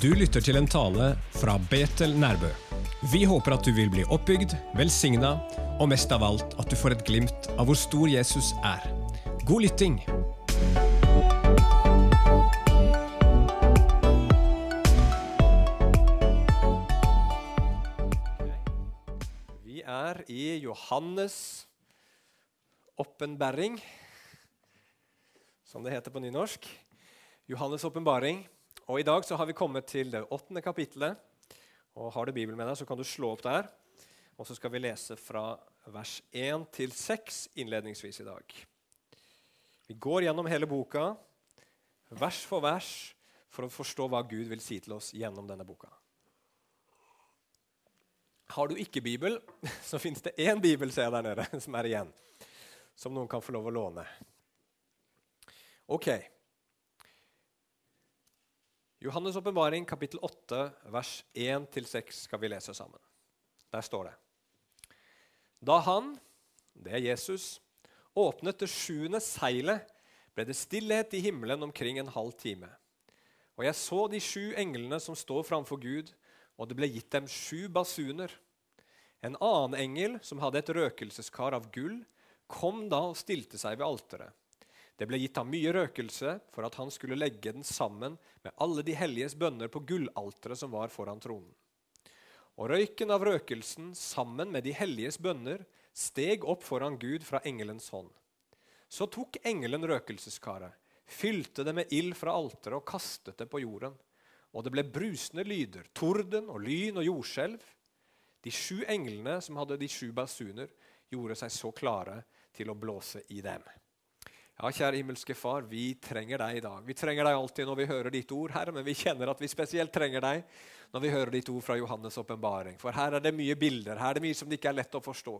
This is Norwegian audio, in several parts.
Du lytter til en tale fra Betel Nærbø. Vi håper at du vil bli oppbygd, velsigna og mest av alt at du får et glimt av hvor stor Jesus er. God lytting! Vi er i Johannes' åpenbaring, som det heter på nynorsk. Johannes' åpenbaring. Og I dag så har vi kommet til det åttende kapittelet. Og Har du Bibelen med deg, så kan du slå opp der. Og så skal vi lese fra vers 1 til 6 innledningsvis i dag. Vi går gjennom hele boka, vers for vers, for å forstå hva Gud vil si til oss gjennom denne boka. Har du ikke Bibel, så finnes det én bibel ser jeg der nede, som er igjen. Som noen kan få lov å låne. Ok. Johannes' åpenbaring, kapittel 8, vers 1-6 skal vi lese sammen. Der står det. Da han, det er Jesus, åpnet det sjuende seilet, ble det stillhet i himmelen omkring en halv time. Og jeg så de sju englene som står framfor Gud, og det ble gitt dem sju basuner. En annen engel, som hadde et røkelseskar av gull, kom da og stilte seg ved alteret. Det ble gitt ham mye røkelse for at han skulle legge den sammen med alle de helliges bønner på gullalteret som var foran tronen. Og røyken av røkelsen sammen med de helliges bønner steg opp foran Gud fra engelens hånd. Så tok engelen røkelseskaret, fylte det med ild fra alteret og kastet det på jorden. Og det ble brusende lyder, torden og lyn og jordskjelv. De sju englene som hadde de sju basuner, gjorde seg så klare til å blåse i dem. Ja, kjære himmelske Far, vi trenger deg i dag. Vi trenger deg alltid når vi hører ditt ord, Herre, men vi kjenner at vi spesielt trenger deg når vi hører ditt ord fra Johannes' åpenbaring. For her er det mye bilder, her er det mye som det ikke er lett å forstå.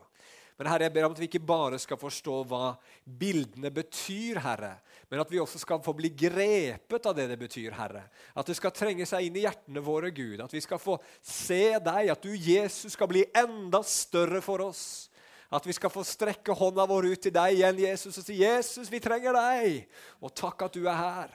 Men Herre, jeg ber om at vi ikke bare skal forstå hva bildene betyr, Herre, men at vi også skal få bli grepet av det det betyr, Herre. At det skal trenge seg inn i hjertene våre, Gud. At vi skal få se deg, at du, Jesus, skal bli enda større for oss. At vi skal få strekke hånda vår ut til deg igjen, Jesus, og si 'Jesus, vi trenger deg'. Og takk at du er her.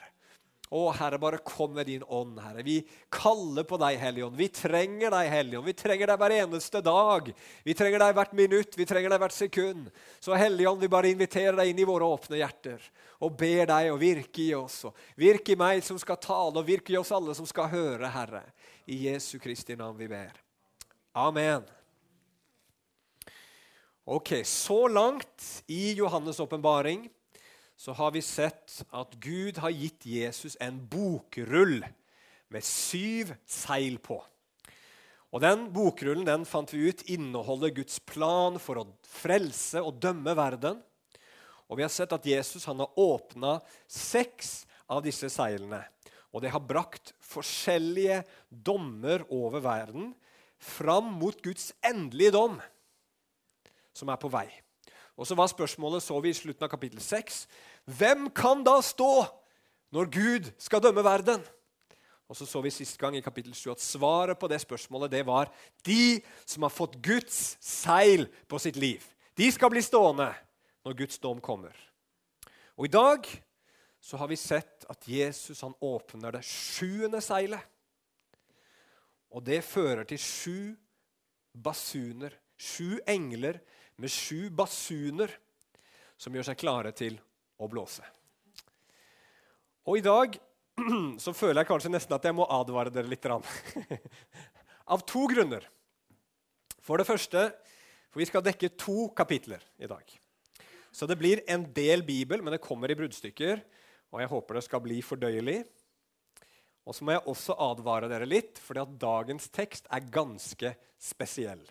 Å, Herre, bare kom med din ånd, Herre. Vi kaller på deg, Helligånd. Vi trenger deg, Helligånd. Vi trenger deg hver eneste dag. Vi trenger deg hvert minutt, vi trenger deg hvert sekund. Så Helligånd, vi bare inviterer deg inn i våre åpne hjerter og ber deg å virke i oss. Og virke i meg som skal tale, og virke i oss alle som skal høre, Herre. I Jesu Kristi navn vi ber. Amen. Ok, Så langt i Johannes' åpenbaring har vi sett at Gud har gitt Jesus en bokrull med syv seil på. Og Den bokrullen den fant vi ut inneholder Guds plan for å frelse og dømme verden. Og Vi har sett at Jesus han har åpna seks av disse seilene. Og det har brakt forskjellige dommer over verden fram mot Guds endelige dom, som er på vei. Og så var spørsmålet, så vi i slutten av kapittel 6, hvem kan da stå når Gud skal dømme verden? Og så så vi sist gang i kapittel 7 at svaret på det spørsmålet det var de som har fått Guds seil på sitt liv. De skal bli stående når Guds dom kommer. Og I dag så har vi sett at Jesus han åpner det sjuende seilet. Og det fører til sju basuner, sju engler med sju basuner som gjør seg klare til å blåse. Og i dag så føler jeg kanskje nesten at jeg må advare dere litt. Av to grunner. For det første, for vi skal dekke to kapitler i dag. Så det blir en del Bibel, men det kommer i bruddstykker. Og jeg håper det skal bli fordøyelig. Og så må jeg også advare dere litt, fordi at dagens tekst er ganske spesiell.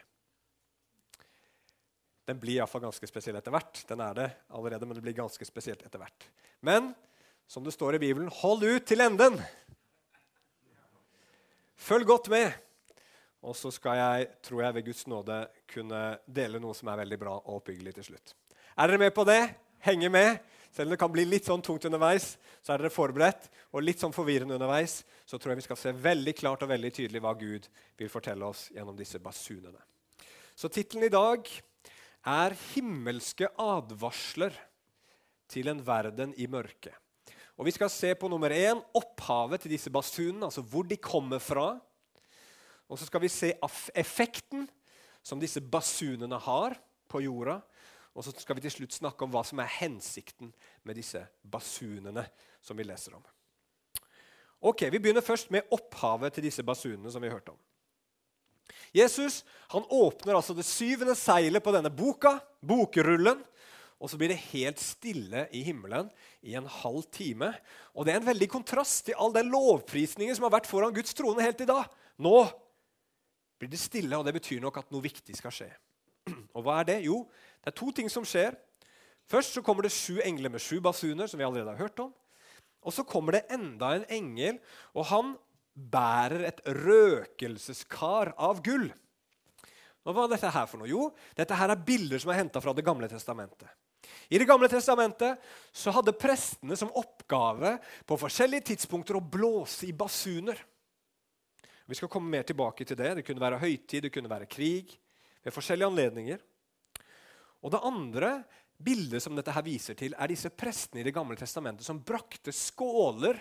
Den blir iallfall ganske spesiell etter hvert. Den er det allerede, men det blir ganske spesielt etter hvert. Men som det står i Bibelen, hold ut til enden! Følg godt med. Og så skal jeg, tror jeg ved Guds nåde, kunne dele noe som er veldig bra og oppbyggelig til slutt. Er dere med på det? Henge med? Selv om det kan bli litt sånn tungt underveis, så er dere forberedt. Og litt sånn forvirrende underveis, så tror jeg vi skal se veldig klart og veldig tydelig hva Gud vil fortelle oss gjennom disse basunene. Så tittelen i dag er himmelske advarsler til en verden i mørke. Og Vi skal se på nummer én opphavet til disse basunene, altså hvor de kommer fra. Og så skal vi se effekten som disse basunene har på jorda. Og så skal vi til slutt snakke om hva som er hensikten med disse basunene som vi leser om. Ok, Vi begynner først med opphavet til disse basunene som vi hørte om. Jesus han åpner altså det syvende seilet på denne boka, bokrullen. Og så blir det helt stille i himmelen i en halv time. Og det er en veldig kontrast til all den lovprisningen som har vært foran Guds trone helt i dag. Nå blir det stille, og det betyr nok at noe viktig skal skje. Og hva er det? Jo, det er to ting som skjer. Først så kommer det sju engler med sju basuner, som vi allerede har hørt om. Og så kommer det enda en engel, og han bærer et røkelseskar av gull. Og Hva er dette her for noe? Jo, dette her er bilder som er henta fra Det gamle testamentet. I Det gamle testamentet så hadde prestene som oppgave på forskjellige tidspunkter å blåse i basuner. Vi skal komme mer tilbake til det. Det kunne være høytid, det kunne være krig. ved forskjellige anledninger. Og Det andre bildet som dette her viser til, er disse prestene i Det gamle testamentet som brakte skåler,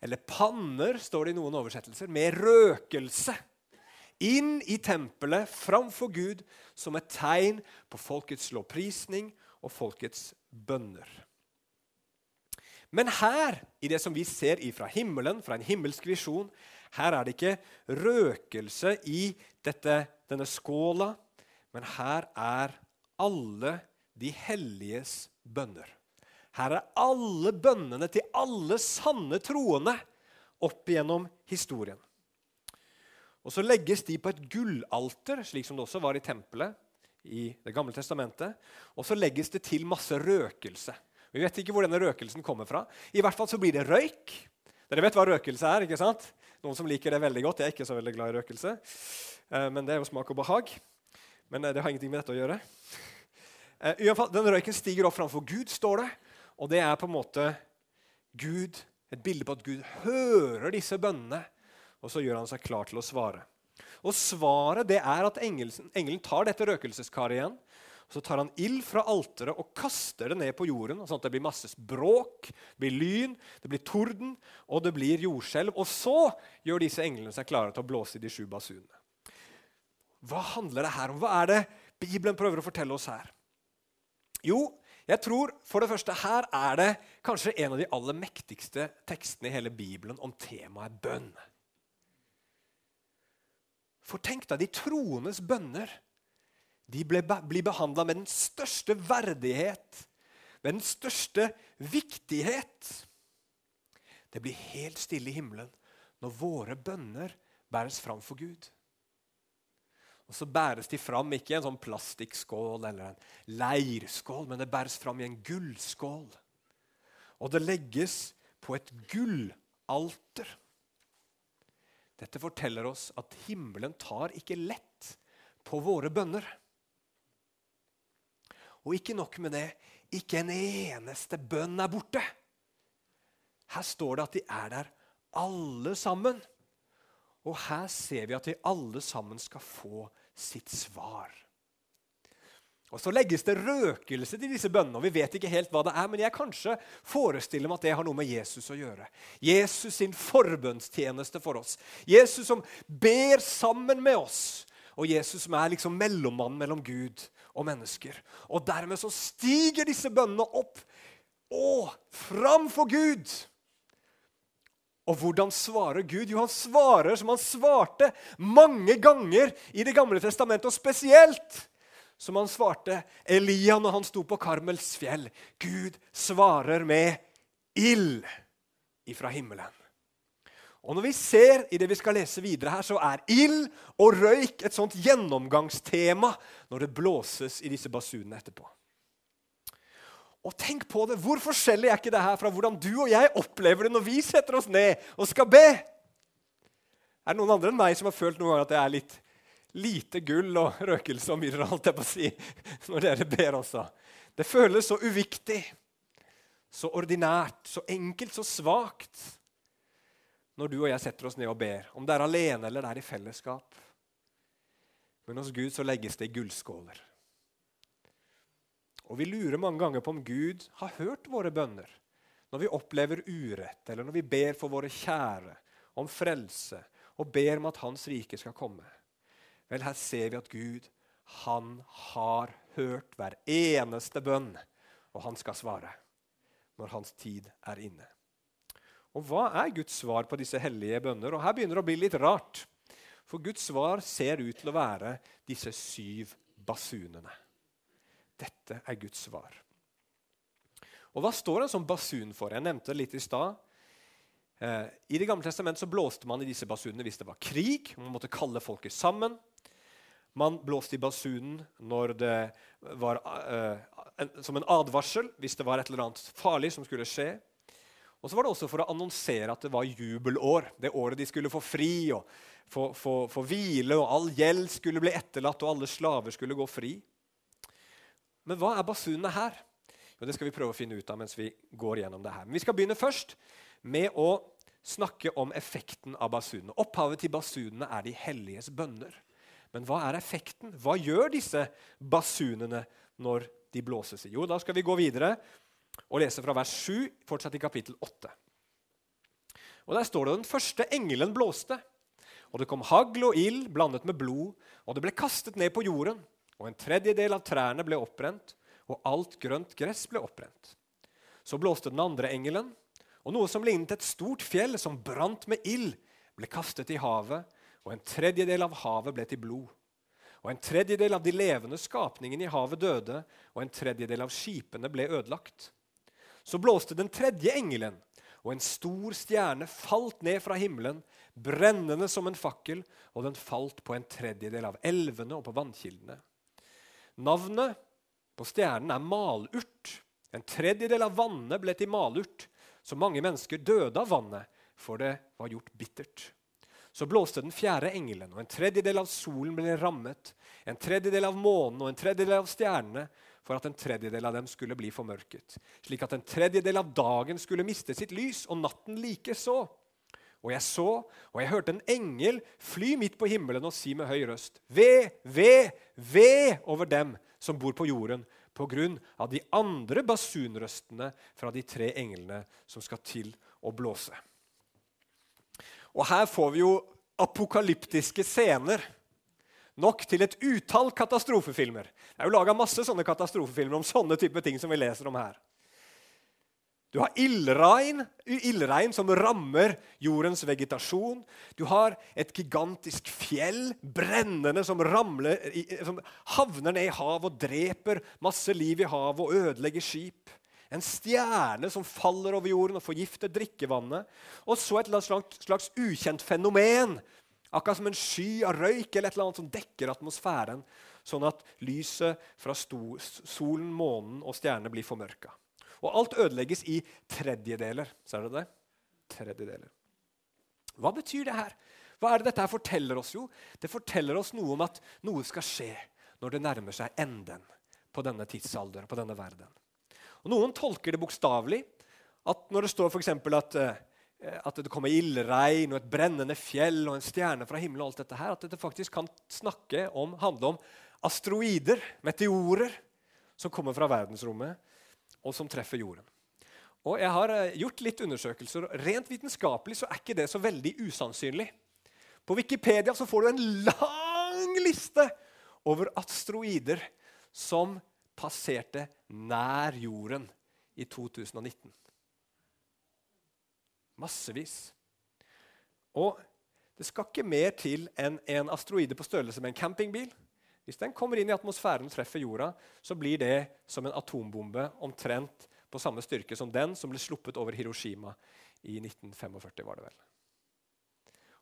eller panner, står det i noen oversettelser, med røkelse inn i tempelet framfor Gud som et tegn på folkets lovprisning og folkets bønner. Men her, i det som vi ser ifra himmelen, fra en himmelsk visjon, her er det ikke røkelse i dette, denne skåla, men her er alle de helliges bønner. Her er alle bønnene til alle sanne troende opp igjennom historien. Og Så legges de på et gullalter, slik som det også var i tempelet i Det gamle testamentet. Og så legges det til masse røkelse. Vi vet ikke hvor denne røkelsen kommer fra. I hvert fall så blir det røyk. Dere vet hva røkelse er? ikke sant? Noen som liker det veldig godt. Jeg er ikke så veldig glad i røkelse. Eh, men det er jo smak og behag. Men eh, det har ingenting med dette å gjøre. Uh, i hvert fall, Den røyken stiger opp framfor Gud, står det. Og det er på en måte Gud, et bilde på at Gud hører disse bønnene, og så gjør han seg klar til å svare. Og Svaret det er at engelen, engelen tar dette røkelseskaret igjen. Så tar han ild fra alteret og kaster det ned på jorden. sånn at Det blir masse bråk, det blir lyn, det blir torden og det blir jordskjelv. Og så gjør disse englene seg klare til å blåse i de sju basunene. Hva handler det her om? Hva er det Bibelen prøver å fortelle oss her? Jo, jeg tror for det første her er det kanskje en av de aller mektigste tekstene i hele Bibelen om temaet bønn. For tenk deg, de troendes bønner de ble, blir behandla med den største verdighet, med den største viktighet. Det blir helt stille i himmelen når våre bønner bæres fram for Gud. Og Så bæres de fram ikke i en sånn plastikkskål eller en leirskål, men det bæres fram i en gullskål. Og det legges på et gullalter. Dette forteller oss at himmelen tar ikke lett på våre bønner. Og ikke nok med det, ikke en eneste bønn er borte. Her står det at de er der alle sammen. Og her ser vi at de alle sammen skal få sitt svar. Og Så legges det røkelse til disse bønnene. og Vi vet ikke helt hva det er, men jeg kanskje forestiller meg at det har noe med Jesus å gjøre. Jesus sin forbønnstjeneste for oss. Jesus som ber sammen med oss. Og Jesus som er liksom mellommannen mellom Gud og mennesker. Og dermed så stiger disse bønnene opp og fram for Gud. Og hvordan svarer Gud? Jo, han svarer som han svarte mange ganger i Det gamle testamentet, og spesielt som han svarte Elia når han sto på Karmels fjell. Gud svarer med ild ifra himmelen. Og når vi ser i det vi skal lese videre her, så er ild og røyk et sånt gjennomgangstema når det blåses i disse basunene etterpå. Og tenk på det, Hvor forskjellig er ikke det her fra hvordan du og jeg opplever det når vi setter oss ned og skal be? Er det noen andre enn meg som har følt noen ganger at det er litt lite gull og røkelse og myrra, alt jeg på å si, når dere ber også? Det føles så uviktig, så ordinært, så enkelt, så svakt når du og jeg setter oss ned og ber, om det er alene eller det er i fellesskap. Men hos Gud så legges det i gullskåler. Og vi lurer mange ganger på om Gud har hørt våre bønner når vi opplever urett, eller når vi ber for våre kjære om frelse og ber om at Hans rike skal komme, vel, her ser vi at Gud, han har hørt hver eneste bønn, og han skal svare når hans tid er inne. Og hva er Guds svar på disse hellige bønner? Og Her begynner det å bli litt rart. For Guds svar ser ut til å være disse syv basunene. Dette er Guds svar. Og Hva står en sånn basun for? Jeg nevnte det litt i stad. Eh, I Det gamle testamentet så blåste man i disse basunene hvis det var krig. Man måtte kalle folket sammen. Man blåste i basunen når det var uh, en, som en advarsel hvis det var et eller annet farlig som skulle skje. Og så var det også for å annonsere at det var jubelår. Det året de skulle få fri og få, få, få hvile, og all gjeld skulle bli etterlatt, og alle slaver skulle gå fri. Men hva er basunene her? Jo, Det skal vi prøve å finne ut av mens vi går gjennom det her. Men vi skal begynne først med å snakke om effekten av basunene. Opphavet til basunene er de helliges bønner. Men hva er effekten? Hva gjør disse basunene når de blåses i? Jo, da skal vi gå videre og lese fra vers 7, fortsatt i kapittel 8. Og Der står det den første engelen blåste, og det kom hagl og ild blandet med blod, og det ble kastet ned på jorden, og en tredjedel av trærne ble oppbrent, og alt grønt gress ble oppbrent. Så blåste den andre engelen, og noe som lignet et stort fjell som brant med ild, ble kastet i havet, og en tredjedel av havet ble til blod. Og en tredjedel av de levende skapningene i havet døde, og en tredjedel av skipene ble ødelagt. Så blåste den tredje engelen, og en stor stjerne falt ned fra himmelen, brennende som en fakkel, og den falt på en tredjedel av elvene og på vannkildene. Navnet på stjernen er malurt. En tredjedel av vannet ble til malurt, så mange mennesker døde av vannet, for det var gjort bittert. Så blåste den fjerde engelen, og en tredjedel av solen ble rammet, en tredjedel av månen og en tredjedel av stjernene, for at en tredjedel av dem skulle bli formørket, slik at en tredjedel av dagen skulle miste sitt lys, og natten likeså. Og jeg så, og jeg hørte en engel fly midt på himmelen og si med høy røst.: Ve, ve, ve over dem som bor på jorden, på grunn av de andre basunrøstene fra de tre englene som skal til å blåse. Og her får vi jo apokalyptiske scener. Nok til et utall katastrofefilmer. Det er jo laga masse sånne katastrofefilmer om sånne type ting som vi leser om her. Du har ildregn, som rammer jordens vegetasjon. Du har et gigantisk fjell brennende som, ramler, som havner ned i havet og dreper masse liv i havet og ødelegger skip. En stjerne som faller over jorden og forgifter drikkevannet. Og så et slags, slags ukjent fenomen, akkurat som en sky av røyk eller et eller annet som dekker atmosfæren, sånn at lyset fra solen, månen og stjernene blir formørka. Og alt ødelegges i tredjedeler. Ser dere det? Tredjedeler. Hva betyr det her? Hva er det dette her forteller oss? Jo, det forteller oss noe om at noe skal skje når det nærmer seg enden på denne tidsalderen, på denne verden. Og Noen tolker det bokstavelig. At når det står for at, eh, at det kommer ildregn et brennende fjell og en stjerne fra himmelen, og alt dette her, at dette faktisk kan snakke om, handle om asteroider, meteorer, som kommer fra verdensrommet, og som treffer jorden. Og Jeg har eh, gjort litt undersøkelser. Rent vitenskapelig så er ikke det så veldig usannsynlig. På Wikipedia så får du en lang liste over asteroider som passerte nær jorden i 2019. Massevis. Og det skal ikke mer til enn en asteroide på størrelse med en campingbil. Hvis den kommer inn i atmosfæren og treffer jorda, så blir det som en atombombe omtrent på samme styrke som den som ble sluppet over Hiroshima i 1945. var det vel.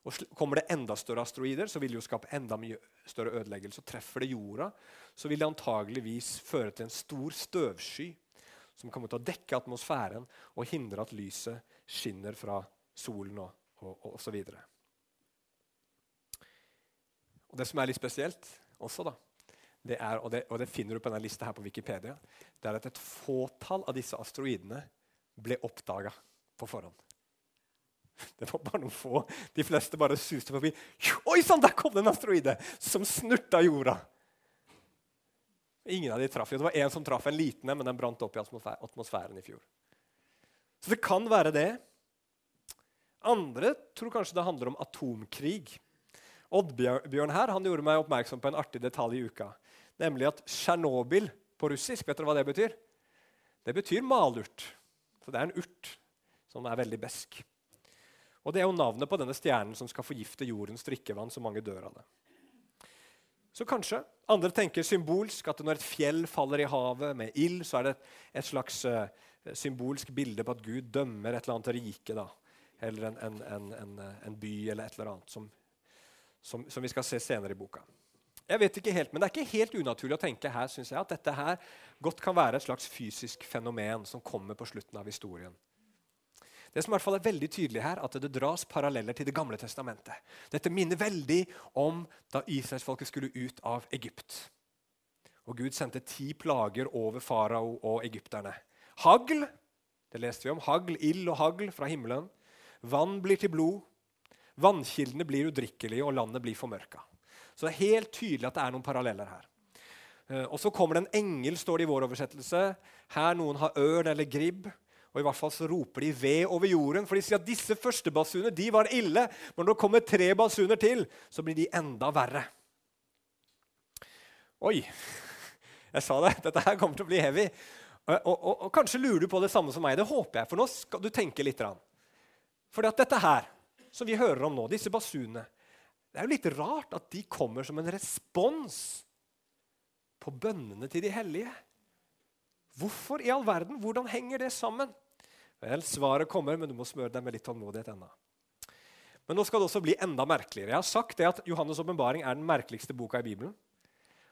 Og Kommer det enda større asteroider, så vil det jo skape enda mye større ødeleggelse. Og treffer det jorda, så vil det antageligvis føre til en stor støvsky som kommer til å dekke atmosfæren og hindre at lyset skinner fra solen og, og, og osv. Og det som er litt spesielt også, da, det er, og det, og det finner du på denne lista her på Wikipedia, det er at et fåtall av disse asteroidene ble oppdaga på forhånd. Det var bare noen få. De fleste bare suste forbi. Oi sann, der kom det en asteroide som snurta jorda! Ingen av de traff. Det var én som traff en liten men den brant opp i atmosfæren i fjor. Så det kan være det. Andre tror kanskje det handler om atomkrig. Oddbjørn her han gjorde meg oppmerksom på en artig detalj i uka. Nemlig at Tsjernobyl på russisk, vet dere hva det betyr? Det betyr malurt. Så det er en urt som er veldig besk. Og det er jo navnet på denne stjernen som skal forgifte jordens drikkevann, så mange dør av det. Så kanskje. Andre tenker symbolsk at når et fjell faller i havet med ild, så er det et slags uh, symbolsk bilde på at Gud dømmer et eller annet rike. da, Eller en, en, en, en, by eller et eller annet, som, som, som, vi skal se senere i boka. Jeg vet ikke helt, Men det er ikke helt unaturlig å tenke her, synes jeg, at dette her godt kan være et slags fysisk fenomen som kommer på slutten av historien. Det som i hvert fall er veldig tydelig her, at det dras paralleller til Det gamle testamentet. Dette minner veldig om da israelsfolket skulle ut av Egypt. Og Gud sendte ti plager over farao og egypterne. Hagl, det leste vi om. Hagl, ild og hagl fra himmelen. Vann blir til blod. Vannkildene blir udrikkelige, og landet blir formørka. Så det er helt tydelig at det er noen paralleller her. Eh, og Så kommer det en engel, står det i vår oversettelse. Her noen har ørn eller gribb. Og i hvert fall så roper de ved over jorden, for de sier at disse første basuner de var ille. Men når det kommer tre basuner til, så blir de enda verre. Oi! Jeg sa det. Dette her kommer til å bli heavy. Og, og, og, og kanskje lurer du på det samme som meg. Det håper jeg, for nå skal du tenke litt. For dette her, som vi hører om nå, disse basunene Det er jo litt rart at de kommer som en respons på bønnene til de hellige. Hvorfor i all verden? Hvordan henger det sammen? Vel, Svaret kommer, men du må smøre deg med litt tålmodighet ennå. Men nå skal det også bli enda merkeligere. Jeg har sagt det at Johannes' åpenbaring er den merkeligste boka i Bibelen.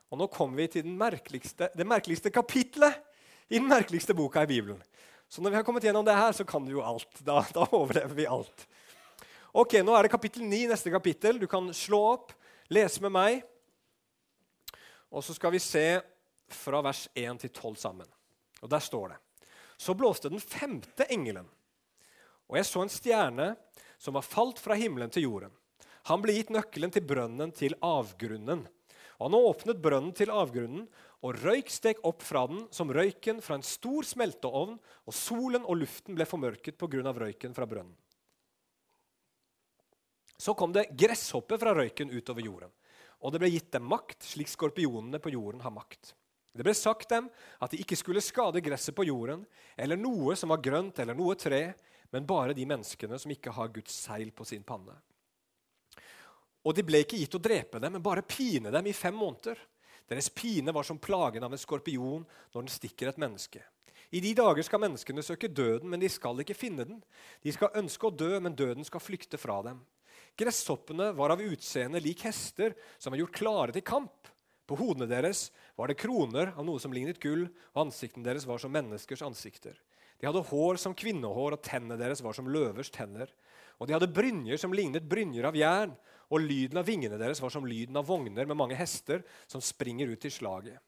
Og nå kommer vi til merkeligste, det merkeligste kapitlet i den merkeligste boka i Bibelen. Så når vi har kommet gjennom det her, så kan du jo alt. Da, da overlever vi alt. Ok, Nå er det kapittel 9, neste kapittel. Du kan slå opp, lese med meg. Og så skal vi se fra vers 1 til 12 sammen. Og der står det Så blåste den femte engelen, og jeg så en stjerne som var falt fra himmelen til jorden. Han ble gitt nøkkelen til brønnen til avgrunnen. Og Han åpnet brønnen til avgrunnen, og røyk steg opp fra den som røyken fra en stor smelteovn, og solen og luften ble formørket pga. røyken fra brønnen. Så kom det gresshopper fra røyken utover jorden, og det ble gitt dem makt, slik skorpionene på jorden har makt. Det ble sagt dem at de ikke skulle skade gresset på jorden eller noe som var grønt eller noe tre, men bare de menneskene som ikke har Guds seil på sin panne. Og de ble ikke gitt å drepe dem, men bare pine dem i fem måneder. Deres pine var som plagen av en skorpion når den stikker et menneske. I de dager skal menneskene søke døden, men de skal ikke finne den. De skal ønske å dø, men døden skal flykte fra dem. Gresshoppene var av utseende lik hester som var gjort klare til kamp. På hodene deres var det kroner av noe som lignet gull, og ansiktene deres var som menneskers ansikter. De hadde hår som kvinnehår, og tennene deres var som løvers tenner. Og de hadde brynjer som lignet brynjer av jern, og lyden av vingene deres var som lyden av vogner med mange hester som springer ut til slaget.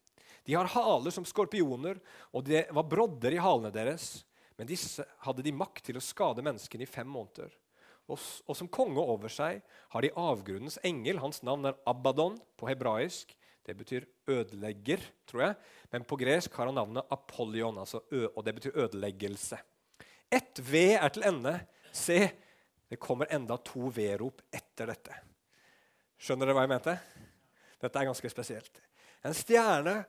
De har haler som skorpioner, og det var brodder i halene deres. Men disse hadde de makt til å skade menneskene i fem måneder. Og, som konge over seg har de avgrunnens engel, hans navn er Abaddon på hebraisk, det betyr ødelegger, tror jeg. Men på gresk har han navnet Apollion, altså og det betyr ødeleggelse. Ett V er til ende. Se, det kommer enda to V-rop etter dette. Skjønner dere hva jeg mente? Dette er ganske spesielt. En stjerne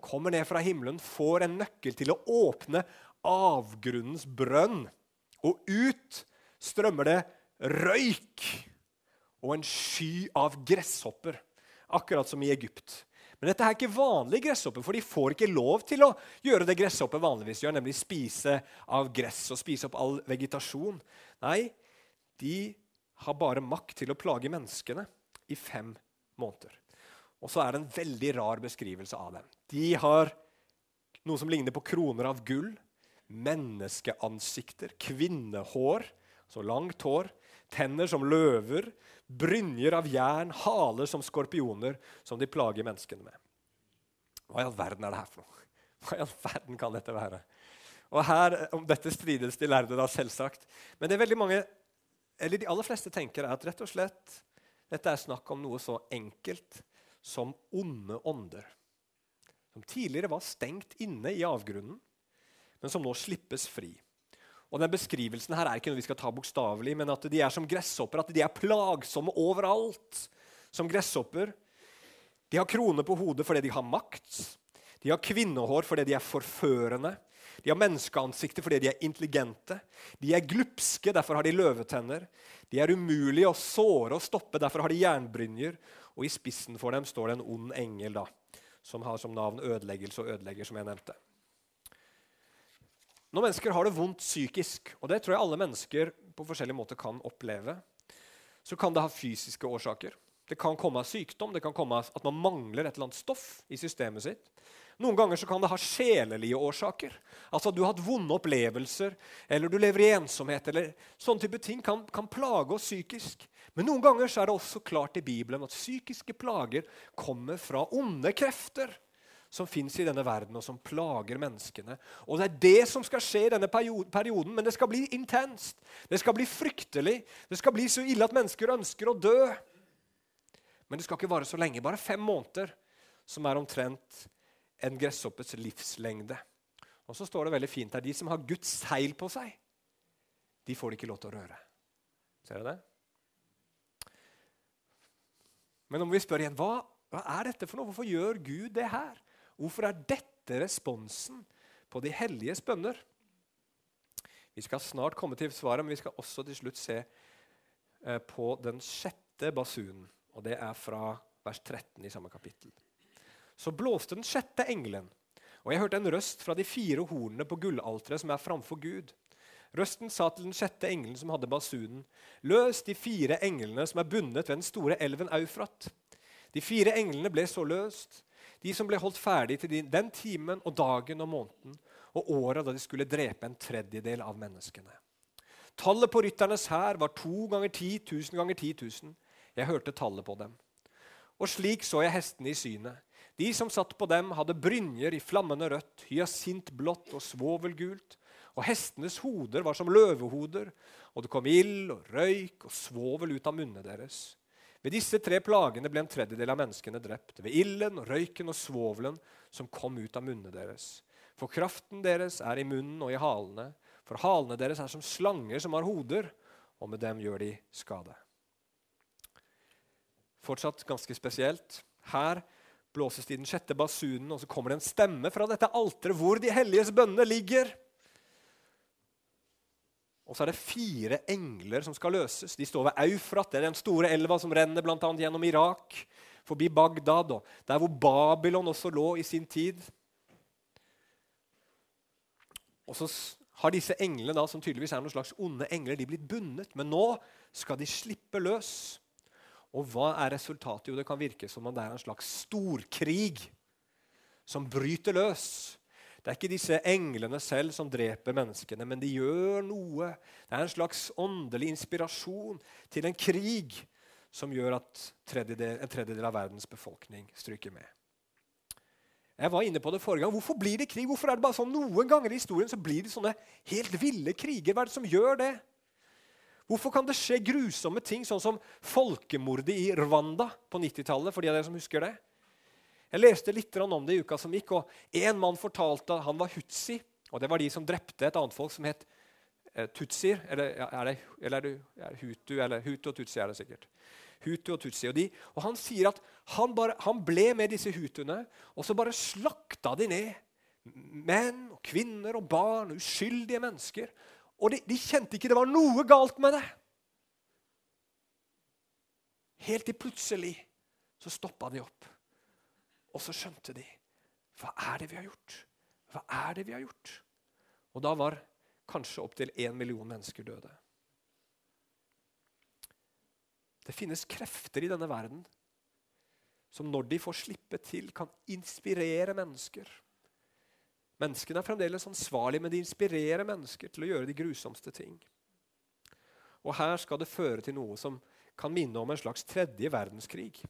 kommer ned fra himmelen, får en nøkkel til å åpne avgrunnens brønn. Og ut strømmer det røyk og en sky av gresshopper akkurat som i Egypt. Men dette er ikke vanlige gresshopper, for de får ikke lov til å gjøre det gresshopper vanligvis gjør, nemlig spise av gress og spise opp all vegetasjon. Nei, de har bare makt til å plage menneskene i fem måneder. Og så er det en veldig rar beskrivelse av dem. De har noe som ligner på kroner av gull, menneskeansikter, kvinnehår, så langt hår, tenner som løver, brynjer av jern, haler som skorpioner, som de plager menneskene med. Hva i all verden er det her for noe? Hva i all verden kan dette være? Og her, Om dette strides de lærde, da, selvsagt. Men det er veldig mange, eller de aller fleste tenker at rett og slett dette er snakk om noe så enkelt som onde ånder. Som tidligere var stengt inne i avgrunnen, men som nå slippes fri. Og den Beskrivelsen her er ikke noe vi skal ta bokstavelig, men at de er som gresshopper. At de er plagsomme overalt som gresshopper. De har krone på hodet fordi de har makt. De har kvinnehår fordi de er forførende. De har menneskeansikter fordi de er intelligente. De er glupske, derfor har de løvetenner. De er umulige å såre og stoppe, derfor har de jernbrynjer. Og i spissen for dem står det en ond engel, da, som har som navn ødeleggelse og ødelegger, som jeg nevnte. Når mennesker har det vondt psykisk, og det tror jeg alle mennesker på forskjellige måter kan oppleve, så kan det ha fysiske årsaker. Det kan komme av sykdom, det kan komme av at man mangler et eller annet stoff i systemet sitt. Noen ganger så kan det ha sjelelige årsaker. Altså at Du har hatt vonde opplevelser, eller du lever i ensomhet. eller Sånne type ting kan, kan plage oss psykisk. Men noen ganger så er det også klart i Bibelen at psykiske plager kommer fra onde krefter som fins i denne verden, og som plager menneskene. Og Det er det som skal skje i denne perioden, men det skal bli intenst. Det skal bli fryktelig. Det skal bli så ille at mennesker ønsker å dø. Men det skal ikke vare så lenge. Bare fem måneder, som er omtrent en gresshoppets livslengde. Og så står det veldig fint her de som har Guds seil på seg, de får det ikke lov til å røre. Ser dere det? Men om vi spør igjen hva, hva er dette for noe? Hvorfor gjør Gud det her? Hvorfor er dette responsen på de helliges bønner? Vi skal snart komme til svaret, men vi skal også til slutt se eh, på den sjette basunen. Og det er fra vers 13 i samme kapittel. Så blåste den sjette engelen, og jeg hørte en røst fra de fire hornene på gullalteret som er framfor Gud. Røsten sa til den sjette engelen som hadde basunen, løs de fire englene som er bundet ved den store elven Eufrat. De fire englene ble så løst, de som ble holdt ferdig til den timen og dagen og måneden og året da de skulle drepe en tredjedel av menneskene. Tallet på rytternes hær var to ganger ti tusen ganger ti tusen. Jeg hørte tallet på dem. Og slik så jeg hestene i synet. De som satt på dem, hadde brynjer i flammende rødt, hyasintblått og svovelgult. Og hestenes hoder var som løvehoder, og det kom ild og røyk og svovel ut av munnene deres. Ved disse tre plagene ble en tredjedel av menneskene drept. Ved ilden, røyken og svovelen som kom ut av munnene deres. For kraften deres er i munnen og i halene. For halene deres er som slanger som har hoder, og med dem gjør de skade. Fortsatt ganske spesielt. Her blåses det i den sjette basunen, og så kommer det en stemme fra dette alteret hvor de helliges bønner ligger. Og så er det fire engler som skal løses. De står ved Eufrat, det er den store elva som renner blant annet gjennom Irak, forbi Bagdad, og der hvor Babylon også lå i sin tid. Og så har disse englene, da, som tydeligvis er noen slags onde engler, de blitt bundet. Men nå skal de slippe løs. Og hva er resultatet? Jo, det kan virke som om det er en slags storkrig som bryter løs. Det er ikke disse englene selv som dreper menneskene, men de gjør noe. Det er en slags åndelig inspirasjon til en krig som gjør at tredjedel, en tredjedel av verdens befolkning stryker med. Jeg var inne på det forrige gang. Hvorfor blir det krig? Hvorfor er det bare sånn Noen ganger i historien så blir det sånne helt ville kriger. Hva er det som gjør det? Hvorfor kan det skje grusomme ting, sånn som folkemordet i Rwanda på 90-tallet? for de av dere som husker det? Jeg leste litt om det i uka som gikk, og en mann fortalte at han var hutsi. og Det var de som drepte et annet folk som het eh, tutsier. Eller, er det, eller er det er hutu, eller hutu og tutsi er det sikkert. Hutu og tutsi. Og, de, og han sier at han, bare, han ble med disse hutuene, og så bare slakta de ned. Menn og kvinner og barn, uskyldige mennesker. Og de, de kjente ikke det var noe galt med det. Helt til plutselig så stoppa de opp. Og så skjønte de hva er det vi har gjort? Hva er det vi har gjort? Og da var kanskje opptil én million mennesker døde. Det finnes krefter i denne verden som når de får slippe til, kan inspirere mennesker. Menneskene er fremdeles ansvarlige, men de inspirerer mennesker til å gjøre de grusomste ting. Og her skal det føre til noe som kan minne om en slags tredje verdenskrig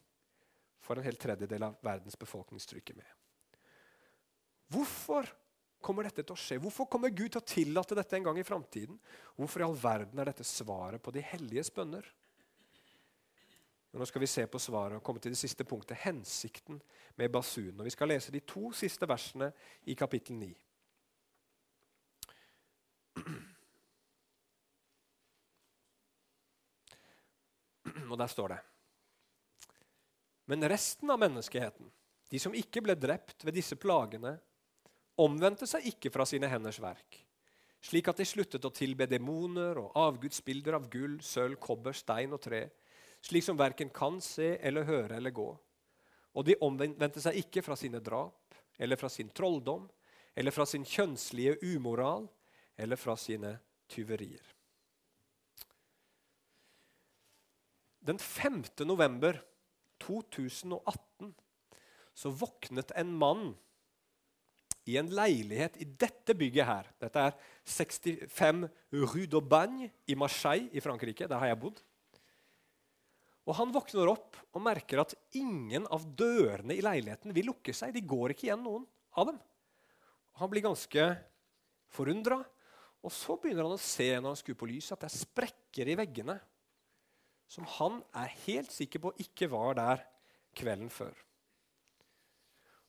får en hel tredjedel av verdens befolkningstrykket med. Hvorfor kommer dette til å skje? Hvorfor kommer Gud til å tillate dette en gang i framtiden? Hvorfor i all verden er dette svaret på de helliges bønner? Nå skal vi se på svaret og komme til det siste punktet, hensikten med basunen. Og Vi skal lese de to siste versene i kapittel 9. Og der står det men resten av menneskeheten, de som ikke ble drept ved disse plagene, omvendte seg ikke fra sine henders verk, slik at de sluttet å tilbe demoner og avgudsbilder av gull, sølv, kobber, stein og tre, slik som verken kan se eller høre eller gå. Og de omvendte seg ikke fra sine drap eller fra sin trolldom eller fra sin kjønnslige umoral eller fra sine tyverier. Den 5. november 2018 så våknet en mann i en leilighet i dette bygget her. Dette er 65 Rue d'Aubagne i Marseille i Frankrike. Der har jeg bodd. Og Han våkner opp og merker at ingen av dørene i leiligheten vil lukke seg. De går ikke igjen, noen av dem. Han blir ganske forundra. Og så begynner han å se når han skrur på lyset, at det er sprekker i veggene som han er helt sikker på ikke var der kvelden før.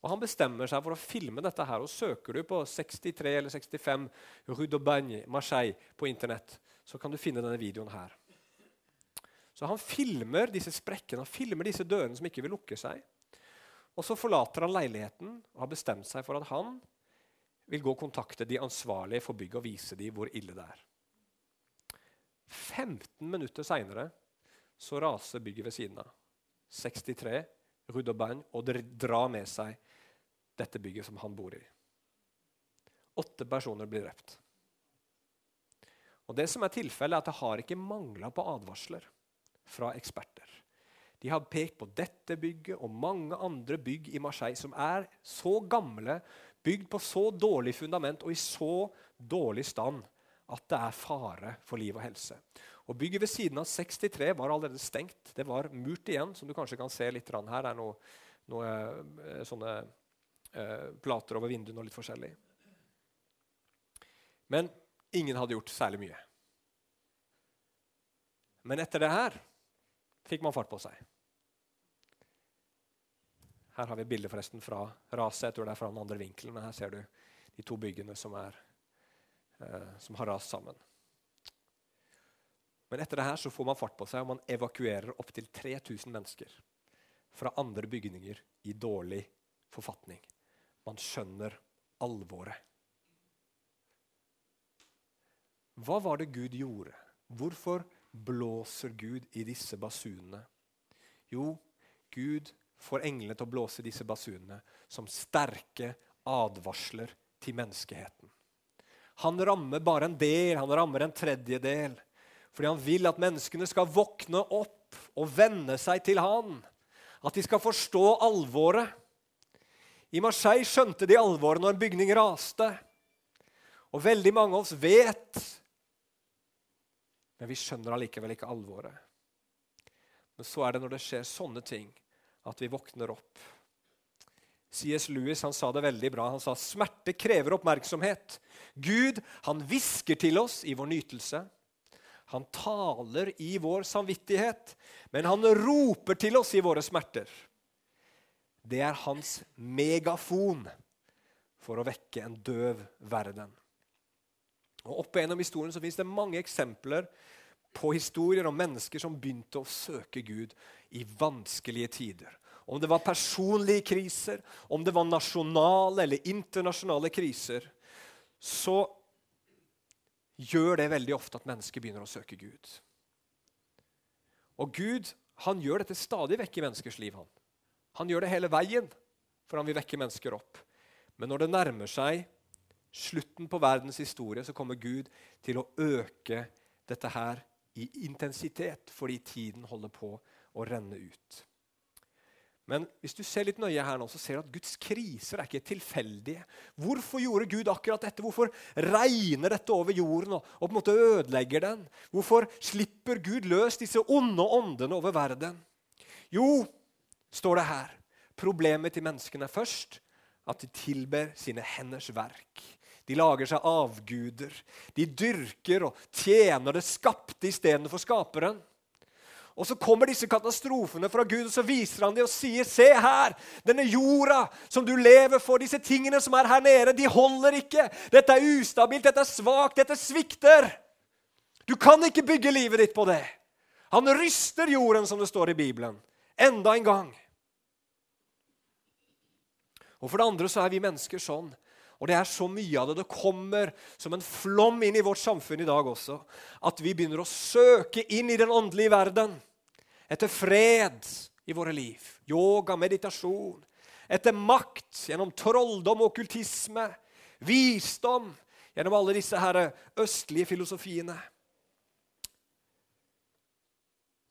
Og Han bestemmer seg for å filme dette. her, og Søker du på 63 eller 65 Rue d'Aubagne, Marseille på Internett, så kan du finne denne videoen her. Så Han filmer disse sprekkene, han filmer disse dørene som ikke vil lukke seg. Og Så forlater han leiligheten og har bestemt seg for at han vil gå og kontakte de ansvarlige for bygget og vise dem hvor ille det er. 15 minutter seinere raser bygget ved siden av. 63 Rudobain d'Aubagne, og drar med seg dette bygget som han bor i. Åtte personer blir drept. Og Det som er tilfellet, er at det har ikke mangla på advarsler fra eksperter. De har pekt på dette bygget og mange andre bygg i Marseille som er så gamle, bygd på så dårlig fundament og i så dårlig stand at det er fare for liv og helse. Og Bygget ved siden av 63 var allerede stengt. Det var murt igjen, som du kanskje kan se litt her. Det er noe, noe eh, sånne eh, plater over vinduene og litt forskjellig. Men ingen hadde gjort særlig mye. Men etter det her fikk man fart på seg. Her har vi et bilde forresten fra raset. Jeg tror det er fra den andre vinkelen. Men her ser du de to byggene som, er, eh, som har rast sammen. Men etter det her så får man fart på seg, og man evakuerer opptil 3000 mennesker fra andre bygninger i dårlig forfatning. Man skjønner alvoret. Hva var det Gud gjorde? Hvorfor blåser Gud i disse basunene? Jo, Gud får englene til å blåse disse basunene som sterke advarsler til menneskeheten. Han rammer bare en del, han rammer en tredjedel. Fordi han vil at menneskene skal våkne opp og venne seg til han. At de skal forstå alvoret. I Marseille skjønte de alvoret når en bygning raste. Og veldig mange av oss vet, men vi skjønner allikevel ikke alvoret. Men så er det når det skjer sånne ting, at vi våkner opp. C.S. Lewis han sa det veldig bra. Han sa smerte krever oppmerksomhet. Gud han hvisker til oss i vår nytelse. Han taler i vår samvittighet, men han roper til oss i våre smerter. Det er hans megafon for å vekke en døv verden. Og Opp gjennom historien så finnes det mange eksempler på historier om mennesker som begynte å søke Gud i vanskelige tider. Om det var personlige kriser, om det var nasjonale eller internasjonale kriser, så gjør det veldig ofte at mennesker begynner å søke Gud. Og Gud han gjør dette stadig vekk i menneskers liv. Han, han gjør det hele veien, for han vil vekke mennesker opp. Men når det nærmer seg slutten på verdens historie, så kommer Gud til å øke dette her i intensitet, fordi tiden holder på å renne ut. Men hvis du ser litt nøye her nå, så ser du at Guds kriser er ikke tilfeldige. Hvorfor gjorde Gud akkurat dette? Hvorfor regner dette over jorden og, og på en måte ødelegger den? Hvorfor slipper Gud løs disse onde åndene over verden? Jo, står det her, problemet til menneskene er først at de tilber sine henders verk. De lager seg avguder. De dyrker og tjener det skapte istedenfor skaperen. Og så kommer disse katastrofene fra Gud, og så viser han dem og sier, 'Se her! Denne jorda som du lever for, disse tingene som er her nede, de holder ikke. Dette er ustabilt, dette er svakt, dette svikter.' Du kan ikke bygge livet ditt på det. Han ryster jorden, som det står i Bibelen. Enda en gang. Og For det andre så er vi mennesker sånn. Og det er så mye av det. Det kommer som en flom inn i vårt samfunn i dag også. At vi begynner å søke inn i den åndelige verden. Etter fred i våre liv. Yoga, meditasjon. Etter makt gjennom trolldom og okkultisme. Visdom gjennom alle disse her østlige filosofiene.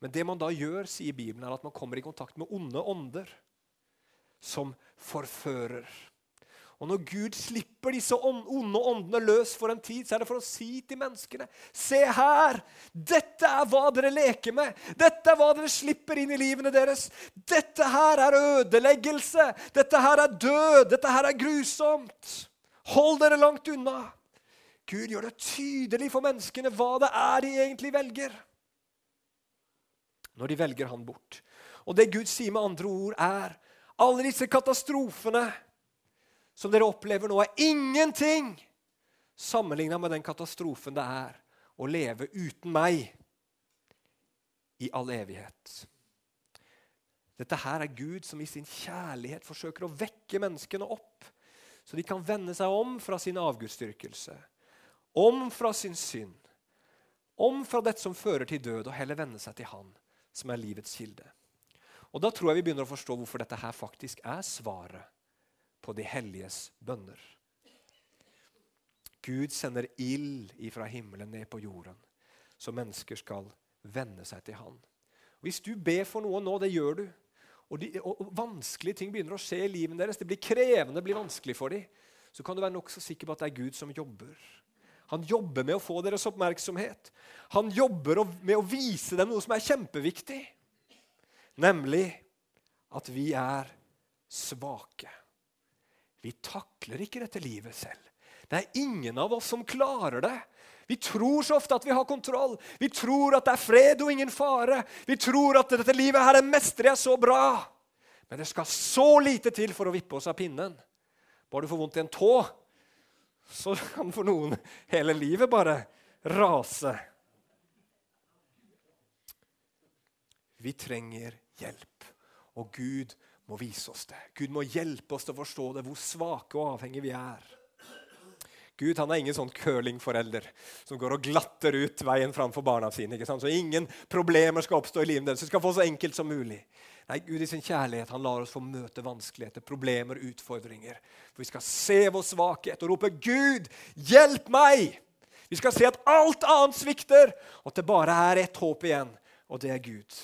Men det man da gjør, sier Bibelen, er at man kommer i kontakt med onde ånder som forfører. Og Når Gud slipper disse onde åndene løs for en tid, så er det for å si til menneskene Se her! Dette er hva dere leker med. Dette er hva dere slipper inn i livene deres. Dette her er ødeleggelse. Dette her er død. Dette her er grusomt. Hold dere langt unna. Gud gjør det tydelig for menneskene hva det er de egentlig velger når de velger han bort. Og det Gud sier med andre ord, er alle disse katastrofene som dere opplever nå, er ingenting sammenligna med den katastrofen det er å leve uten meg i all evighet. Dette her er Gud som i sin kjærlighet forsøker å vekke menneskene opp, så de kan vende seg om fra sin avgudsdyrkelse, om fra sin synd, om fra dette som fører til død, og heller vende seg til Han som er livets kilde. Og Da tror jeg vi begynner å forstå hvorfor dette her faktisk er svaret på de helliges bønner. Gud sender ild ifra himmelen ned på jorden, så mennesker skal venne seg til Han. Hvis du ber for noe nå, det gjør du, og, de, og, vanskelige ting begynner å skje i livet deres, det blir krevende, det blir vanskelig for dem, så kan du være nokså sikker på at det er Gud som jobber. Han jobber med å få deres oppmerksomhet. Han jobber med å vise dem noe som er kjempeviktig, nemlig at vi er svake. Vi takler ikke dette livet selv. Det er ingen av oss som klarer det. Vi tror så ofte at vi har kontroll. Vi tror at det er fred og ingen fare. Vi tror at dette livet her er mestrer jeg så bra. Men det skal så lite til for å vippe oss av pinnen. Bare du får vondt i en tå, så kan for noen hele livet bare rase. Vi trenger hjelp, og Gud må vise oss det. Gud må hjelpe oss til å forstå det, hvor svake og avhengige vi er. Gud han er ingen sånn curlingforelder som går og glatter ut veien framfor barna sine. ikke sant? Så ingen problemer skal oppstå i livet deres. Det skal få så enkelt som mulig. Nei, Gud i sin kjærlighet han lar oss få møte vanskeligheter, problemer, utfordringer. For Vi skal se vår svakhet og rope 'Gud, hjelp meg!' Vi skal se at alt annet svikter, og at det bare er ett håp igjen, og det er Gud.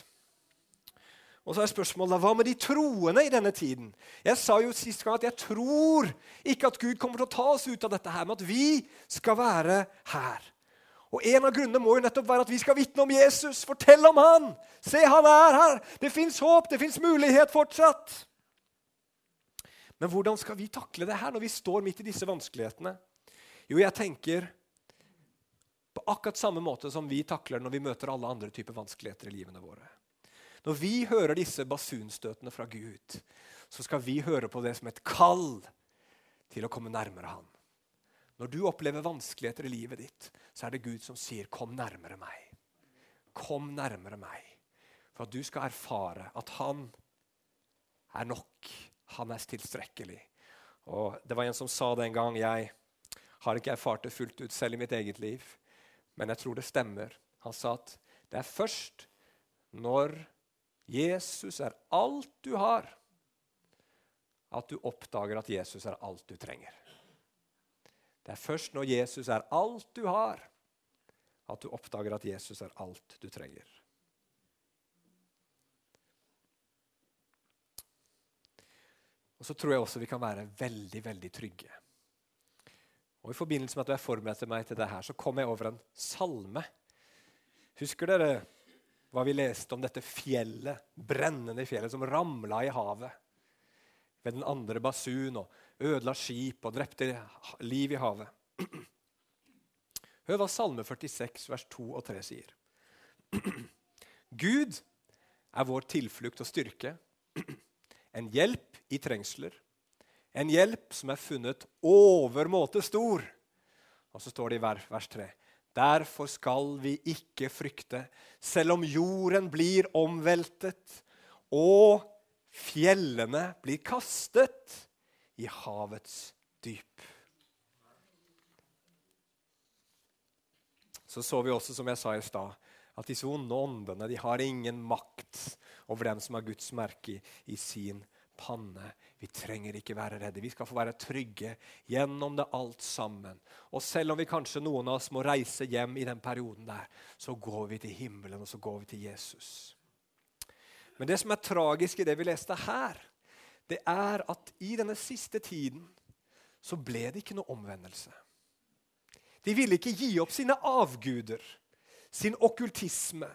Og så er spørsmålet, Hva med de troende i denne tiden? Jeg sa jo sist gang at jeg tror ikke at Gud kommer til å ta oss ut av dette her, men at vi skal være her. Og En av grunnene må jo nettopp være at vi skal vitne om Jesus. Fortell om han! Se, han er her! Det fins håp, det fins mulighet fortsatt. Men hvordan skal vi takle det her når vi står midt i disse vanskelighetene? Jo, jeg tenker på akkurat samme måte som vi takler når vi møter alle andre typer vanskeligheter i livene våre. Når vi hører disse basunstøtene fra Gud, så skal vi høre på det som et kall til å komme nærmere Han. Når du opplever vanskeligheter i livet ditt, så er det Gud som sier, 'Kom nærmere meg'. Kom nærmere meg. For at du skal erfare at han er nok. Han er tilstrekkelig. Og Det var en som sa det en gang. Jeg har ikke erfart det fullt ut selv i mitt eget liv, men jeg tror det stemmer. Han sa at det er først når Jesus er alt du har, at du oppdager at Jesus er alt du trenger. Det er først når Jesus er alt du har, at du oppdager at Jesus er alt du trenger. Og Så tror jeg også vi kan være veldig veldig trygge. Og I forbindelse med at jeg forberedte meg til det her, så kom jeg over en salme. Husker dere hva vi leste om dette fjellet, brennende fjellet som ramla i havet? Ved den andre basun og ødela skip og drepte liv i havet. Hør hva Salme 46, vers 2 og 3 sier. Gud er vår tilflukt og styrke, en hjelp i trengsler, en hjelp som er funnet overmåte stor. Og så står det i vers 3.: Derfor skal vi ikke frykte, selv om jorden blir omveltet og fjellene blir kastet i havets dyp. Så så vi også, som jeg sa i stad, at disse onde åndene de har ingen makt over den som har Guds merke i, sin panne. Vi trenger ikke være redde. Vi skal få være trygge gjennom det alt sammen. Og selv om vi kanskje noen av oss må reise hjem i den perioden der, så går vi til himmelen, og så går vi til Jesus. Men det som er tragisk i det vi leste her, det er at i denne siste tiden så ble det ikke noe omvendelse. De ville ikke gi opp sine avguder, sin okkultisme,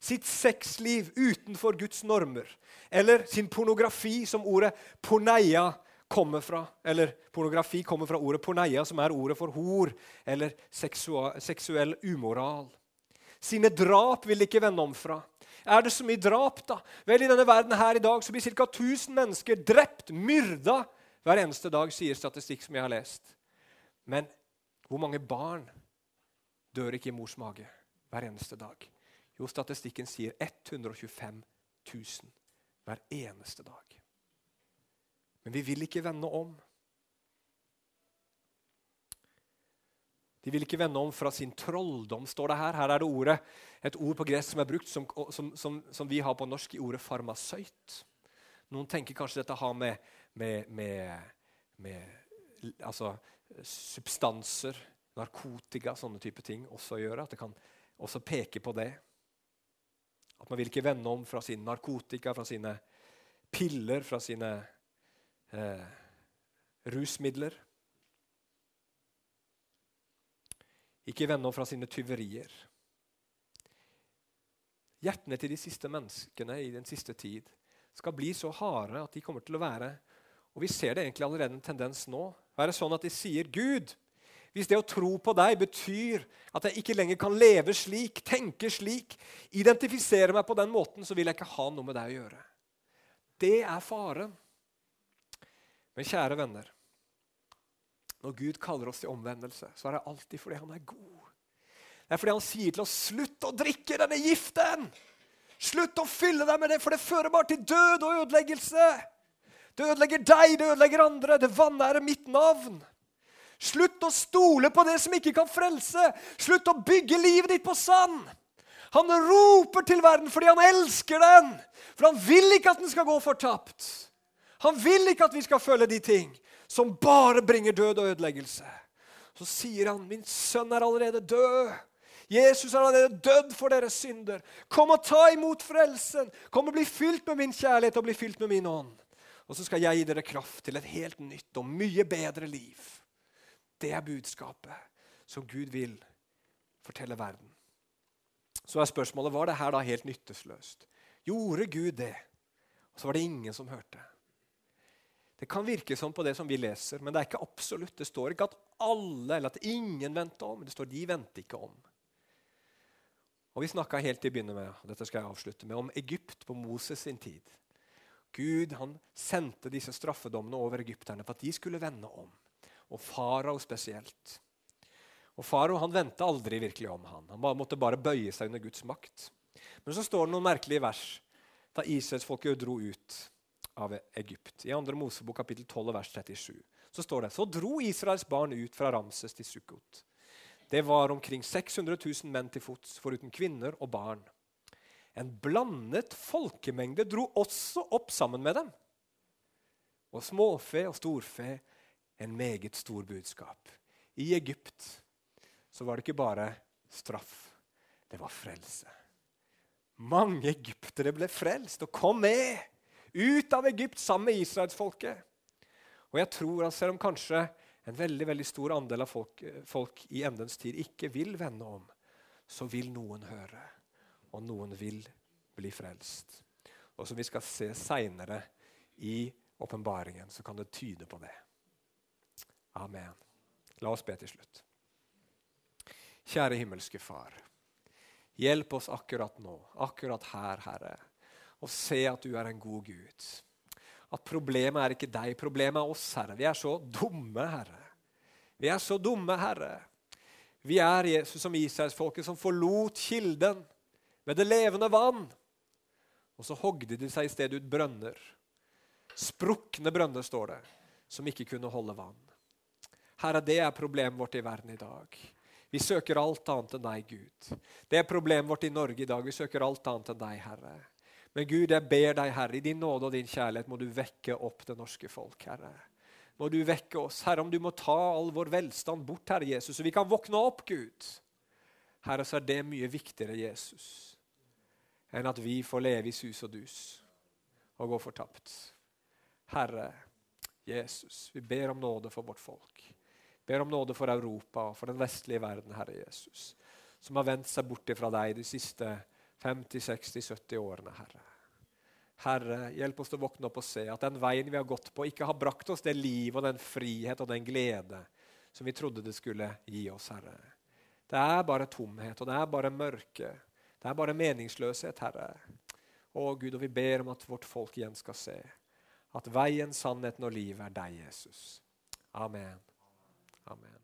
sitt sexliv utenfor Guds normer, eller sin pornografi, som ordet porneia kommer fra. Eller pornografi kommer fra ordet porneia, som er ordet for hor, eller seksuell umoral. Sine drap vil ikke vende om fra. Er det så mye drap, da? Vel, I denne verden her i dag så blir ca. 1000 mennesker drept, myrda, hver eneste dag, sier statistikk som jeg har lest. Men hvor mange barn dør ikke i mors mage hver eneste dag? Jo, statistikken sier 125 000 hver eneste dag. Men vi vil ikke vende om. De vil ikke vende om fra sin trolldom, står det her. Her er det ordet, et ord på gress som er brukt, som, som, som, som vi har på norsk i ordet farmasøyt. Noen tenker kanskje dette har med, med, med, med altså, substanser, narkotika, sånne type ting også å gjøre. At det kan også peke på det. At man vil ikke vende om fra sin narkotika, fra sine piller, fra sine eh, rusmidler. Ikke vende om fra sine tyverier. Hjertene til de siste menneskene i den siste tid skal bli så harde at de kommer til å være og Vi ser det egentlig allerede en tendens nå. Være sånn at de sier, 'Gud, hvis det å tro på deg betyr at jeg ikke lenger kan leve slik, tenke slik, identifisere meg på den måten, så vil jeg ikke ha noe med deg å gjøre.' Det er faren. Men kjære venner når Gud kaller oss til omvendelse, så er det alltid fordi han er god. Det er fordi han sier til oss 'slutt å drikke denne giften'. Slutt å fylle deg med det, for det fører bare til død og ødeleggelse. Det ødelegger deg, det ødelegger andre. Det vanærer mitt navn. Slutt å stole på det som ikke kan frelse. Slutt å bygge livet ditt på sand. Han roper til verden fordi han elsker den. For han vil ikke at den skal gå fortapt. Han vil ikke at vi skal følge de ting som bare bringer død og ødeleggelse. Så sier han, 'Min sønn er allerede død.' Jesus er allerede dødd for deres synder. Kom og ta imot frelsen. Kom og bli fylt med min kjærlighet og bli fylt med min ånd. Og så skal jeg gi dere kraft til et helt nytt og mye bedre liv. Det er budskapet som Gud vil fortelle verden. Så er spørsmålet var det her da helt nyttesløst. Gjorde Gud det? Og så var det ingen som hørte. Det kan virke sånn på det som vi leser, men det er ikke absolutt. Det står ikke at alle eller at ingen venter om. Det står de venter ikke om. Og Vi snakka helt til å begynne med og dette skal jeg avslutte med, om Egypt på Moses sin tid. Gud han sendte disse straffedommene over egypterne for at de skulle vende om. Og farao spesielt. Og Farao vendte aldri virkelig om. Han Han måtte bare bøye seg under Guds makt. Men så står det noen merkelige vers da Israelsfolket dro ut av Egypt. I 2. Mosebok kapittel 12 vers 37 så står det så dro Israels barn ut fra Ramses til Sukkot. Det var omkring 600 000 menn til fots, foruten kvinner og barn. En blandet folkemengde dro også opp sammen med dem. Og småfe og storfe, en meget stor budskap. I Egypt så var det ikke bare straff, det var frelse. Mange egyptere ble frelst og kom med ut av Egypt sammen med israelsfolket. Og jeg tror at selv om kanskje en veldig veldig stor andel av folk, folk i endens tid ikke vil vende om, så vil noen høre, og noen vil bli frelst. Og som vi skal se seinere i åpenbaringen, så kan det tyde på det. Amen. La oss be til slutt. Kjære himmelske Far. Hjelp oss akkurat nå, akkurat her, Herre og se at du er en god Gud. At problemet er ikke deg, problemet er oss, Herre. Vi er så dumme, Herre. Vi er så dumme, Herre. Vi er Jesus som Israelsfolket som forlot kilden med det levende vann. Og så hogde de seg i stedet ut brønner. Sprukne brønner, står det, som ikke kunne holde vann. Herre, det er problemet vårt i verden i dag. Vi søker alt annet enn deg, Gud. Det er problemet vårt i Norge i dag. Vi søker alt annet enn deg, Herre. Men Gud, jeg ber deg, Herre, i din nåde og din kjærlighet må du vekke opp det norske folk, Herre. Må du vekke oss, Herre, om du må ta all vår velstand bort, Herre Jesus, så vi kan våkne opp, Gud. Herre, så er det mye viktigere, Jesus, enn at vi får leve i sus og dus og gå fortapt. Herre, Jesus, vi ber om nåde for vårt folk. Ber om nåde for Europa og for den vestlige verden, Herre Jesus, som har vendt seg bort fra deg de siste 50, 60, 70 årene, Herre. Herre, hjelp oss til å våkne opp og se at den veien vi har gått på, ikke har brakt oss det liv og den frihet og den glede som vi trodde det skulle gi oss, Herre. Det er bare tomhet, og det er bare mørke. Det er bare meningsløshet, Herre. Å Gud, og vi ber om at vårt folk igjen skal se at veien, sannheten og livet er deg, Jesus. Amen. Oh, Amen.